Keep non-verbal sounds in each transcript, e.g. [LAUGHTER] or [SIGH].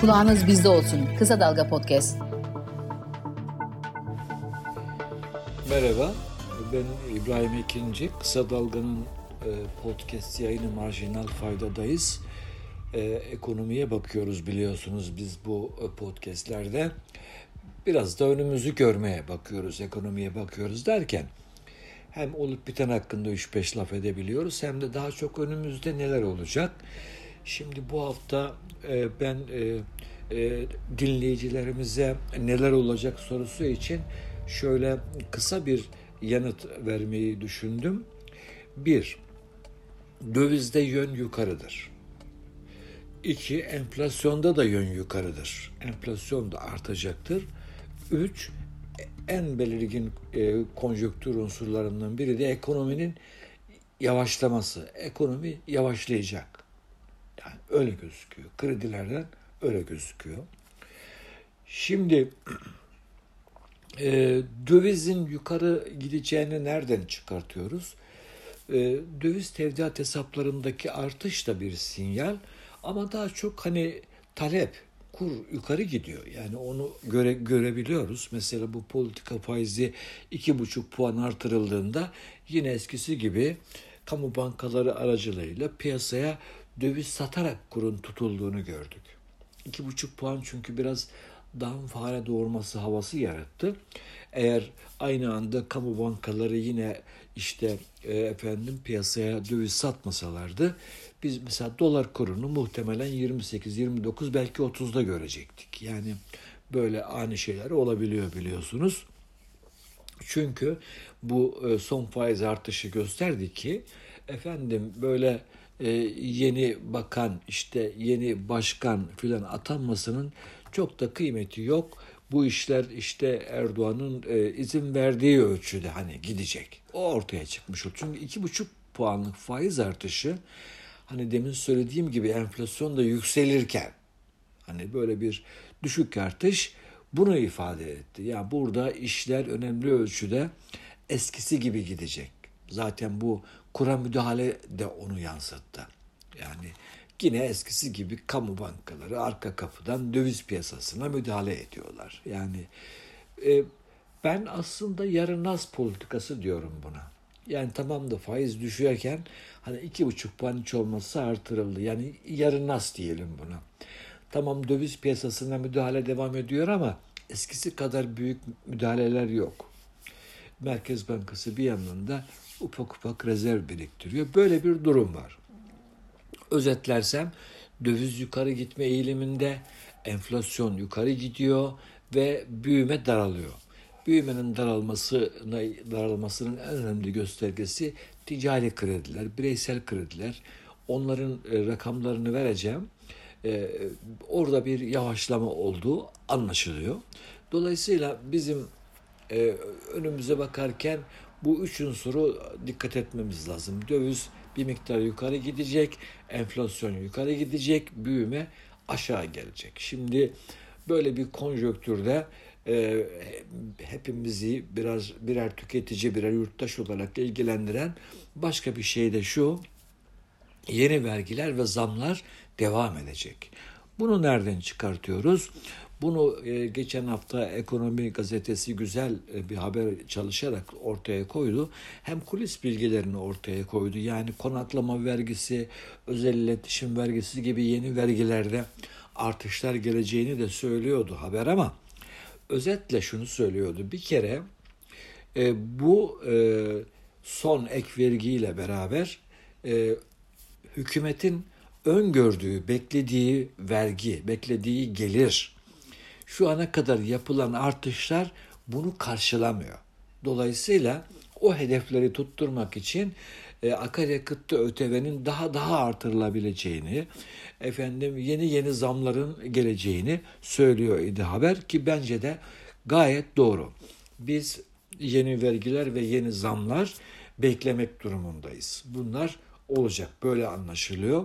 Kulağınız bizde olsun. Kısa Dalga Podcast. Merhaba, ben İbrahim Ekinci. Kısa Dalga'nın e, podcast yayını Marjinal Fayda'dayız. E, ekonomiye bakıyoruz biliyorsunuz biz bu e, podcastlerde. Biraz da önümüzü görmeye bakıyoruz, ekonomiye bakıyoruz derken hem olup biten hakkında 3-5 laf edebiliyoruz hem de daha çok önümüzde neler olacak. Şimdi bu hafta ben dinleyicilerimize neler olacak sorusu için şöyle kısa bir yanıt vermeyi düşündüm. Bir, dövizde yön yukarıdır. İki, enflasyonda da yön yukarıdır. Enflasyon da artacaktır. Üç, en belirgin e, konjöktür unsurlarından biri de ekonominin yavaşlaması. Ekonomi yavaşlayacak. Öyle gözüküyor. Kredilerden öyle gözüküyor. Şimdi [CLEARS THROAT] e, dövizin yukarı gideceğini nereden çıkartıyoruz? E, döviz tevdiat hesaplarındaki artış da bir sinyal ama daha çok hani talep, kur yukarı gidiyor. Yani onu göre, görebiliyoruz. Mesela bu politika faizi iki buçuk puan artırıldığında yine eskisi gibi kamu bankaları aracılığıyla piyasaya döviz satarak kurun tutulduğunu gördük. İki buçuk puan çünkü biraz dam fare doğurması havası yarattı. Eğer aynı anda kamu bankaları yine işte e, efendim piyasaya döviz satmasalardı biz mesela dolar kurunu muhtemelen 28, 29 belki 30'da görecektik. Yani böyle ani şeyler olabiliyor biliyorsunuz. Çünkü bu e, son faiz artışı gösterdi ki efendim böyle e, yeni bakan işte yeni başkan filan atanmasının çok da kıymeti yok. Bu işler işte Erdoğan'ın e, izin verdiği ölçüde hani gidecek. O ortaya çıkmış oldu. Çünkü iki buçuk puanlık faiz artışı hani demin söylediğim gibi enflasyon da yükselirken hani böyle bir düşük artış bunu ifade etti. Yani burada işler önemli ölçüde eskisi gibi gidecek. Zaten bu kura müdahale de onu yansıttı. Yani yine eskisi gibi kamu bankaları arka kapıdan döviz piyasasına müdahale ediyorlar. Yani e, ben aslında yarınaz politikası diyorum buna. Yani tamam da faiz düşüyorken hani iki buçuk puan hiç olmazsa artırıldı. Yani yarınaz diyelim buna. Tamam döviz piyasasına müdahale devam ediyor ama eskisi kadar büyük müdahaleler yok. Merkez Bankası bir yandan da ufak ufak rezerv biriktiriyor. Böyle bir durum var. Özetlersem döviz yukarı gitme eğiliminde, enflasyon yukarı gidiyor ve büyüme daralıyor. Büyümenin daralmasına, daralmasının en önemli göstergesi ticari krediler, bireysel krediler. Onların e, rakamlarını vereceğim. E, orada bir yavaşlama olduğu anlaşılıyor. Dolayısıyla bizim e, önümüze bakarken bu üç unsuru dikkat etmemiz lazım. Döviz bir miktar yukarı gidecek, enflasyon yukarı gidecek, büyüme aşağı gelecek. Şimdi böyle bir konjöktürde e, hepimizi biraz birer tüketici, birer yurttaş olarak ilgilendiren başka bir şey de şu, yeni vergiler ve zamlar devam edecek. Bunu nereden çıkartıyoruz? Bunu e, geçen hafta Ekonomi Gazetesi güzel e, bir haber çalışarak ortaya koydu. Hem kulis bilgilerini ortaya koydu. Yani konaklama vergisi, özel iletişim vergisi gibi yeni vergilerde artışlar geleceğini de söylüyordu haber ama özetle şunu söylüyordu. Bir kere e, bu son ek vergiyle beraber e, hükümetin öngördüğü, beklediği vergi, beklediği gelir şu ana kadar yapılan artışlar bunu karşılamıyor. Dolayısıyla o hedefleri tutturmak için e, akaryakıtta ÖTV'nin daha daha artırılabileceğini, efendim yeni yeni zamların geleceğini söylüyor idi haber ki bence de gayet doğru. Biz yeni vergiler ve yeni zamlar beklemek durumundayız. Bunlar olacak böyle anlaşılıyor.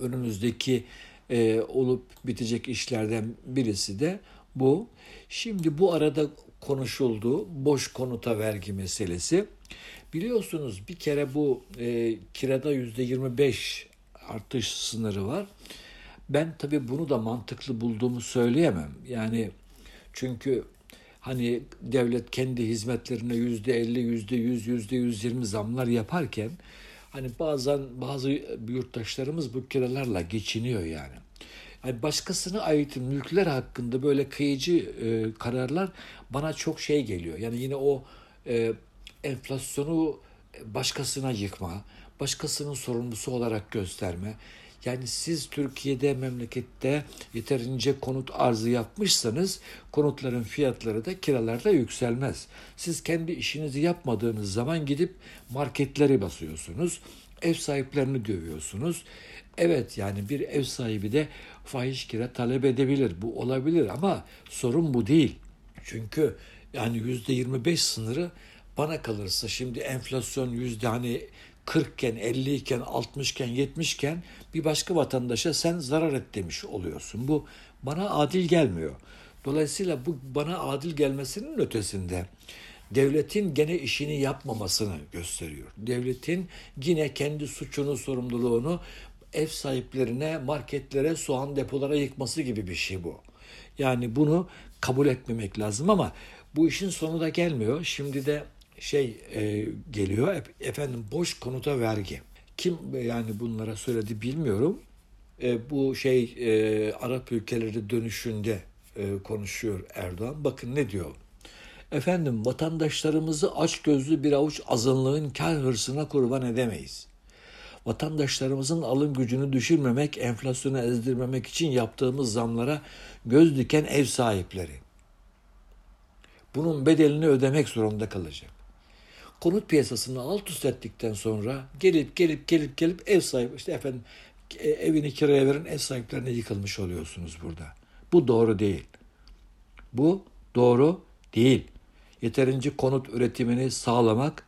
Önümüzdeki e, olup bitecek işlerden birisi de bu. Şimdi bu arada konuşuldu boş konuta vergi meselesi. Biliyorsunuz bir kere bu e, kirada yüzde 25 artış sınırı var. Ben tabii bunu da mantıklı bulduğumu söyleyemem. Yani çünkü hani devlet kendi hizmetlerine yüzde elli, yüzde yüz, yüzde yüz yirmi zamlar yaparken hani bazen bazı yurttaşlarımız bu kiralarla geçiniyor yani. Yani başkasına ait mülkler hakkında böyle kıyıcı e, kararlar bana çok şey geliyor. Yani yine o e, enflasyonu başkasına yıkma, başkasının sorumlusu olarak gösterme. Yani siz Türkiye'de, memlekette yeterince konut arzı yapmışsanız konutların fiyatları da kiralarda yükselmez. Siz kendi işinizi yapmadığınız zaman gidip marketleri basıyorsunuz, ev sahiplerini dövüyorsunuz. Evet yani bir ev sahibi de fahiş kira talep edebilir. Bu olabilir ama sorun bu değil. Çünkü yani yüzde 25 sınırı bana kalırsa şimdi enflasyon yüzde hani 40 iken, 50 iken, 60 iken, 70 iken bir başka vatandaşa sen zarar et demiş oluyorsun. Bu bana adil gelmiyor. Dolayısıyla bu bana adil gelmesinin ötesinde devletin gene işini yapmamasını gösteriyor. Devletin yine kendi suçunu, sorumluluğunu ev sahiplerine, marketlere, soğan depolara yıkması gibi bir şey bu. Yani bunu kabul etmemek lazım ama bu işin sonu da gelmiyor. Şimdi de şey e, geliyor efendim boş konuta vergi. Kim yani bunlara söyledi bilmiyorum. E, bu şey e, Arap ülkeleri dönüşünde e, konuşuyor Erdoğan. Bakın ne diyor. Efendim vatandaşlarımızı aç gözlü bir avuç azınlığın kar hırsına kurban edemeyiz. Vatandaşlarımızın alım gücünü düşürmemek, enflasyonu ezdirmemek için yaptığımız zamlara göz diken ev sahipleri. Bunun bedelini ödemek zorunda kalacak konut piyasasını alt üst ettikten sonra gelip gelip gelip gelip ev sahibi işte efendim e, evini kiraya veren ev sahiplerine yıkılmış oluyorsunuz burada. Bu doğru değil. Bu doğru değil. Yeterince konut üretimini sağlamak,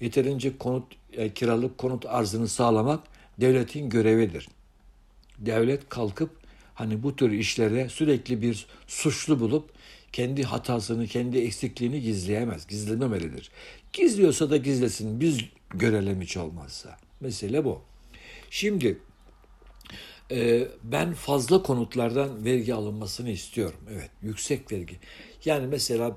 yeterince konut e, kiralık konut arzını sağlamak devletin görevidir. Devlet kalkıp hani bu tür işlere sürekli bir suçlu bulup kendi hatasını, kendi eksikliğini gizleyemez, gizlememelidir. Gizliyorsa da gizlesin, biz görelim hiç olmazsa. Mesele bu. Şimdi e, ben fazla konutlardan vergi alınmasını istiyorum. Evet, yüksek vergi. Yani mesela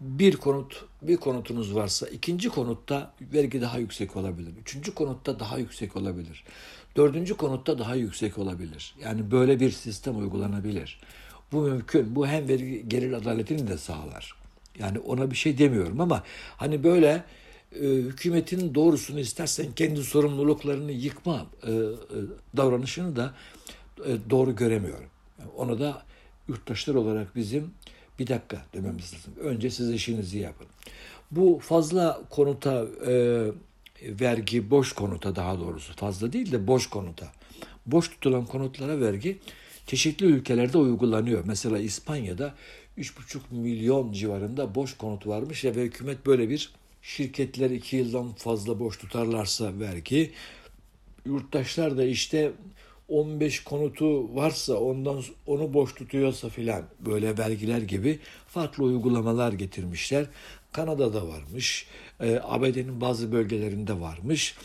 bir konut bir konutunuz varsa ikinci konutta vergi daha yüksek olabilir. Üçüncü konutta daha yüksek olabilir. Dördüncü konutta daha yüksek olabilir. Yani böyle bir sistem uygulanabilir. Bu mümkün. Bu hem vergi gelir adaletini de sağlar. Yani ona bir şey demiyorum ama hani böyle e, hükümetin doğrusunu istersen kendi sorumluluklarını yıkma e, e, davranışını da e, doğru göremiyorum. Yani ona da yurttaşlar olarak bizim bir dakika dememiz lazım. Önce siz işinizi yapın. Bu fazla konuta e, vergi, boş konuta daha doğrusu fazla değil de boş konuta. Boş tutulan konutlara vergi çeşitli ülkelerde uygulanıyor. Mesela İspanya'da 3,5 milyon civarında boş konut varmış ve hükümet böyle bir şirketler 2 yıldan fazla boş tutarlarsa vergi, yurttaşlar da işte 15 konutu varsa ondan onu boş tutuyorsa filan böyle vergiler gibi farklı uygulamalar getirmişler. Kanada'da varmış, e, ABD'nin bazı bölgelerinde varmış.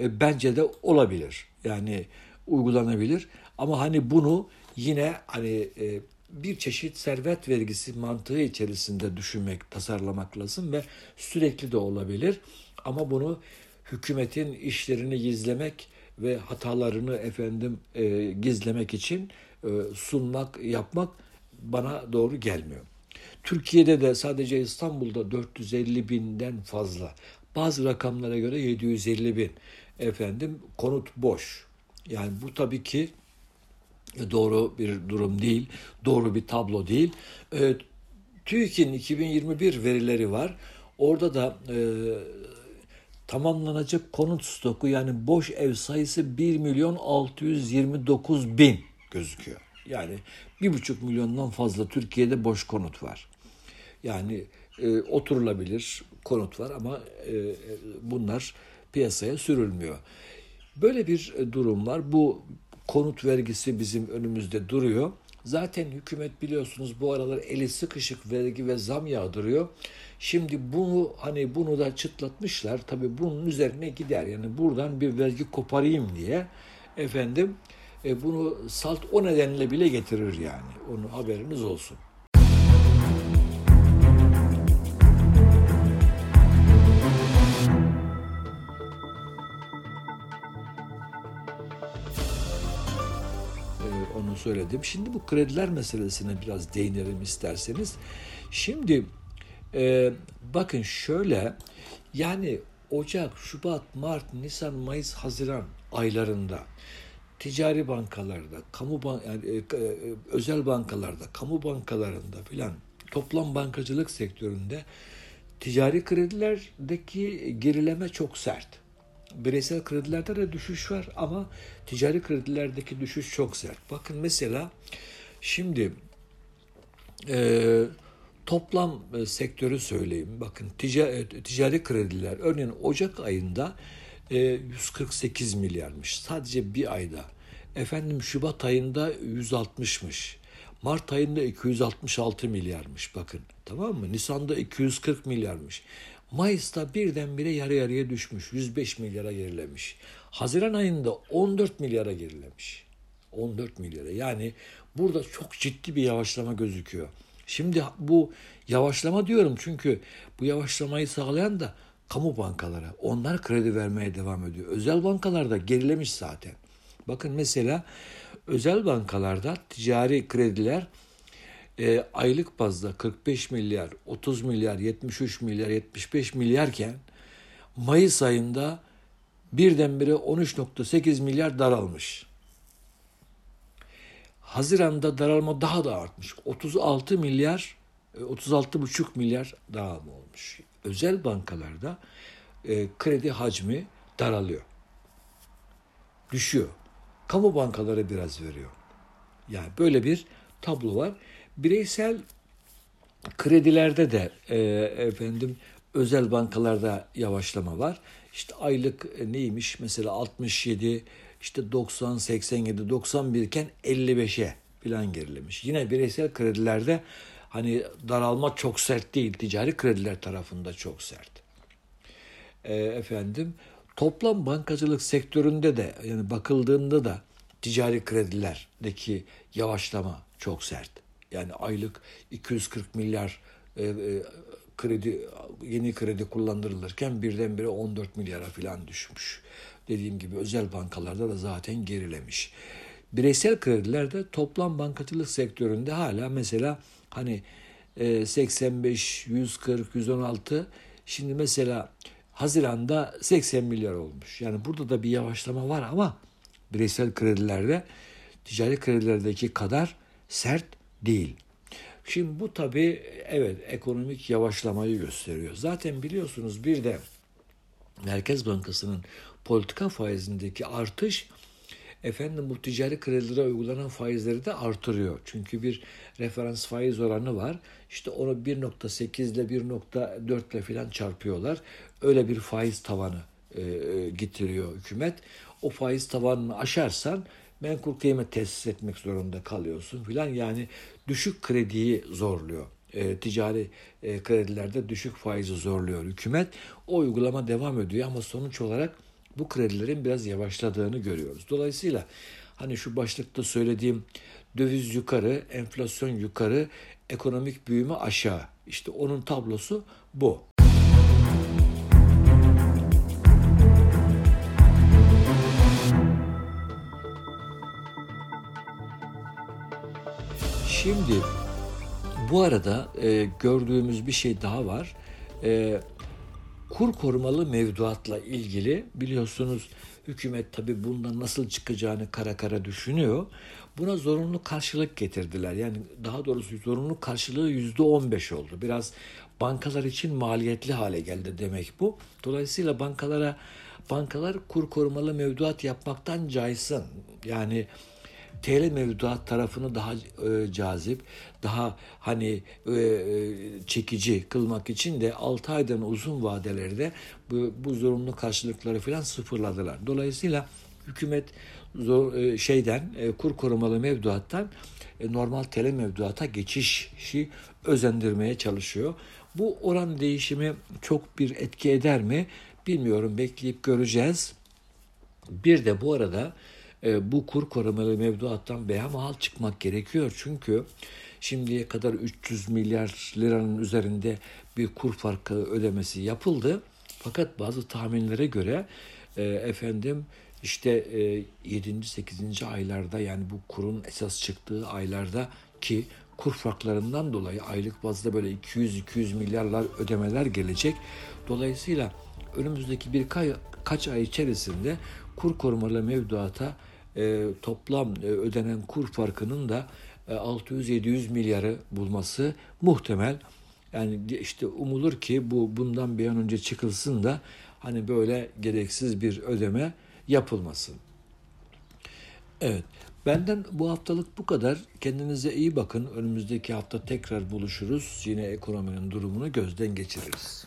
E, bence de olabilir. Yani uygulanabilir. Ama hani bunu yine hani e, bir çeşit servet vergisi mantığı içerisinde düşünmek, tasarlamak lazım ve sürekli de olabilir. Ama bunu hükümetin işlerini gizlemek ve hatalarını efendim e, gizlemek için e, sunmak, yapmak bana doğru gelmiyor. Türkiye'de de sadece İstanbul'da 450 binden fazla, bazı rakamlara göre 750 bin efendim konut boş. Yani bu tabii ki doğru bir durum değil, doğru bir tablo değil. E, TÜİK'in 2021 verileri var. Orada da e, tamamlanacak konut stoku yani boş ev sayısı 1 milyon 629 bin gözüküyor. Yani bir buçuk milyondan fazla Türkiye'de boş konut var. Yani e, oturulabilir konut var ama e, bunlar piyasaya sürülmüyor. Böyle bir durum var. Bu konut vergisi bizim önümüzde duruyor. Zaten hükümet biliyorsunuz bu aralar eli sıkışık vergi ve zam yağdırıyor. Şimdi bunu hani bunu da çıtlatmışlar. Tabii bunun üzerine gider. Yani buradan bir vergi koparayım diye efendim e, bunu salt o nedenle bile getirir yani. Onun haberiniz olsun. Söyledim. Şimdi bu krediler meselesine biraz değinelim isterseniz. Şimdi e, bakın şöyle yani Ocak, Şubat, Mart, Nisan, Mayıs, Haziran aylarında ticari bankalarda, kamu ban yani, e, e, özel bankalarda, kamu bankalarında filan toplam bankacılık sektöründe ticari kredilerdeki gerileme çok sert. Bireysel kredilerde de düşüş var ama ticari kredilerdeki düşüş çok sert. Bakın mesela şimdi e, toplam e, sektörü söyleyeyim. Bakın ticari, e, ticari krediler örneğin Ocak ayında e, 148 milyarmış sadece bir ayda. Efendim Şubat ayında 160'mış. Mart ayında 266 milyarmış bakın tamam mı? Nisan'da 240 milyarmış. Mayıs'ta birdenbire yarı yarıya düşmüş. 105 milyara gerilemiş. Haziran ayında 14 milyara gerilemiş. 14 milyara. Yani burada çok ciddi bir yavaşlama gözüküyor. Şimdi bu yavaşlama diyorum çünkü bu yavaşlamayı sağlayan da kamu bankalara. Onlar kredi vermeye devam ediyor. Özel bankalarda gerilemiş zaten. Bakın mesela özel bankalarda ticari krediler e, aylık bazda 45 milyar, 30 milyar, 73 milyar, 75 milyarken Mayıs ayında birdenbire 13.8 milyar daralmış. Haziran'da daralma daha da artmış. 36 milyar, 36,5 milyar daralma olmuş. Özel bankalarda e, kredi hacmi daralıyor. Düşüyor. Kamu bankaları biraz veriyor. Yani böyle bir tablo var. Bireysel kredilerde de e, efendim özel bankalarda yavaşlama var. İşte aylık e, neymiş mesela 67 işte 90 87 91 iken 55'e falan gerilemiş. Yine bireysel kredilerde hani daralma çok sert değil. Ticari krediler tarafında çok sert. E, efendim toplam bankacılık sektöründe de yani bakıldığında da ticari kredilerdeki yavaşlama çok sert. Yani aylık 240 milyar e, e, kredi yeni kredi kullandırılırken birdenbire 14 milyara falan düşmüş. Dediğim gibi özel bankalarda da zaten gerilemiş. Bireysel kredilerde toplam bankacılık sektöründe hala mesela hani 85, 140, 116 şimdi mesela Haziran'da 80 milyar olmuş. Yani burada da bir yavaşlama var ama bireysel kredilerde ticari kredilerdeki kadar sert değil. Şimdi bu tabii evet ekonomik yavaşlamayı gösteriyor. Zaten biliyorsunuz bir de Merkez Bankası'nın politika faizindeki artış efendim bu ticari kredilere uygulanan faizleri de artırıyor. Çünkü bir referans faiz oranı var. İşte onu 1.8 ile 1.4 ile falan çarpıyorlar. Öyle bir faiz tavanı e, e, getiriyor hükümet. O faiz tavanını aşarsan menkul kıymet tesis etmek zorunda kalıyorsun filan. Yani düşük krediyi zorluyor. E, ticari e, kredilerde düşük faizi zorluyor hükümet. O uygulama devam ediyor ama sonuç olarak bu kredilerin biraz yavaşladığını görüyoruz. Dolayısıyla hani şu başlıkta söylediğim döviz yukarı, enflasyon yukarı, ekonomik büyüme aşağı. İşte onun tablosu bu. Şimdi bu arada e, gördüğümüz bir şey daha var. E, kur korumalı mevduatla ilgili biliyorsunuz hükümet tabi bundan nasıl çıkacağını kara kara düşünüyor. Buna zorunlu karşılık getirdiler. Yani daha doğrusu zorunlu karşılığı yüzde on oldu. Biraz bankalar için maliyetli hale geldi demek bu. Dolayısıyla bankalara bankalar kur korumalı mevduat yapmaktan caysın. Yani TL mevduat tarafını daha e, cazip, daha hani e, e çekici kılmak için de 6 aydan uzun vadelerde bu, bu zorunlu karşılıkları falan sıfırladılar. Dolayısıyla hükümet zor, e, şeyden e, kur korumalı mevduattan e, normal TL mevduata geçişi özendirmeye çalışıyor. Bu oran değişimi çok bir etki eder mi? Bilmiyorum bekleyip göreceğiz. Bir de bu arada bu kur korumalı mevduattan behemahal çıkmak gerekiyor. Çünkü şimdiye kadar 300 milyar liranın üzerinde bir kur farkı ödemesi yapıldı. Fakat bazı tahminlere göre e, efendim işte e, 7. 8. aylarda yani bu kurun esas çıktığı aylarda ki kur farklarından dolayı aylık bazda böyle 200-200 milyarlar ödemeler gelecek. Dolayısıyla önümüzdeki birkaç kaç ay içerisinde kur korumalı mevduata e, toplam e, ödenen kur farkının da e, 600-700 milyarı bulması muhtemel. Yani işte umulur ki bu bundan bir an önce çıkılsın da hani böyle gereksiz bir ödeme yapılmasın. Evet. Benden bu haftalık bu kadar. Kendinize iyi bakın. Önümüzdeki hafta tekrar buluşuruz. Yine ekonominin durumunu gözden geçiririz.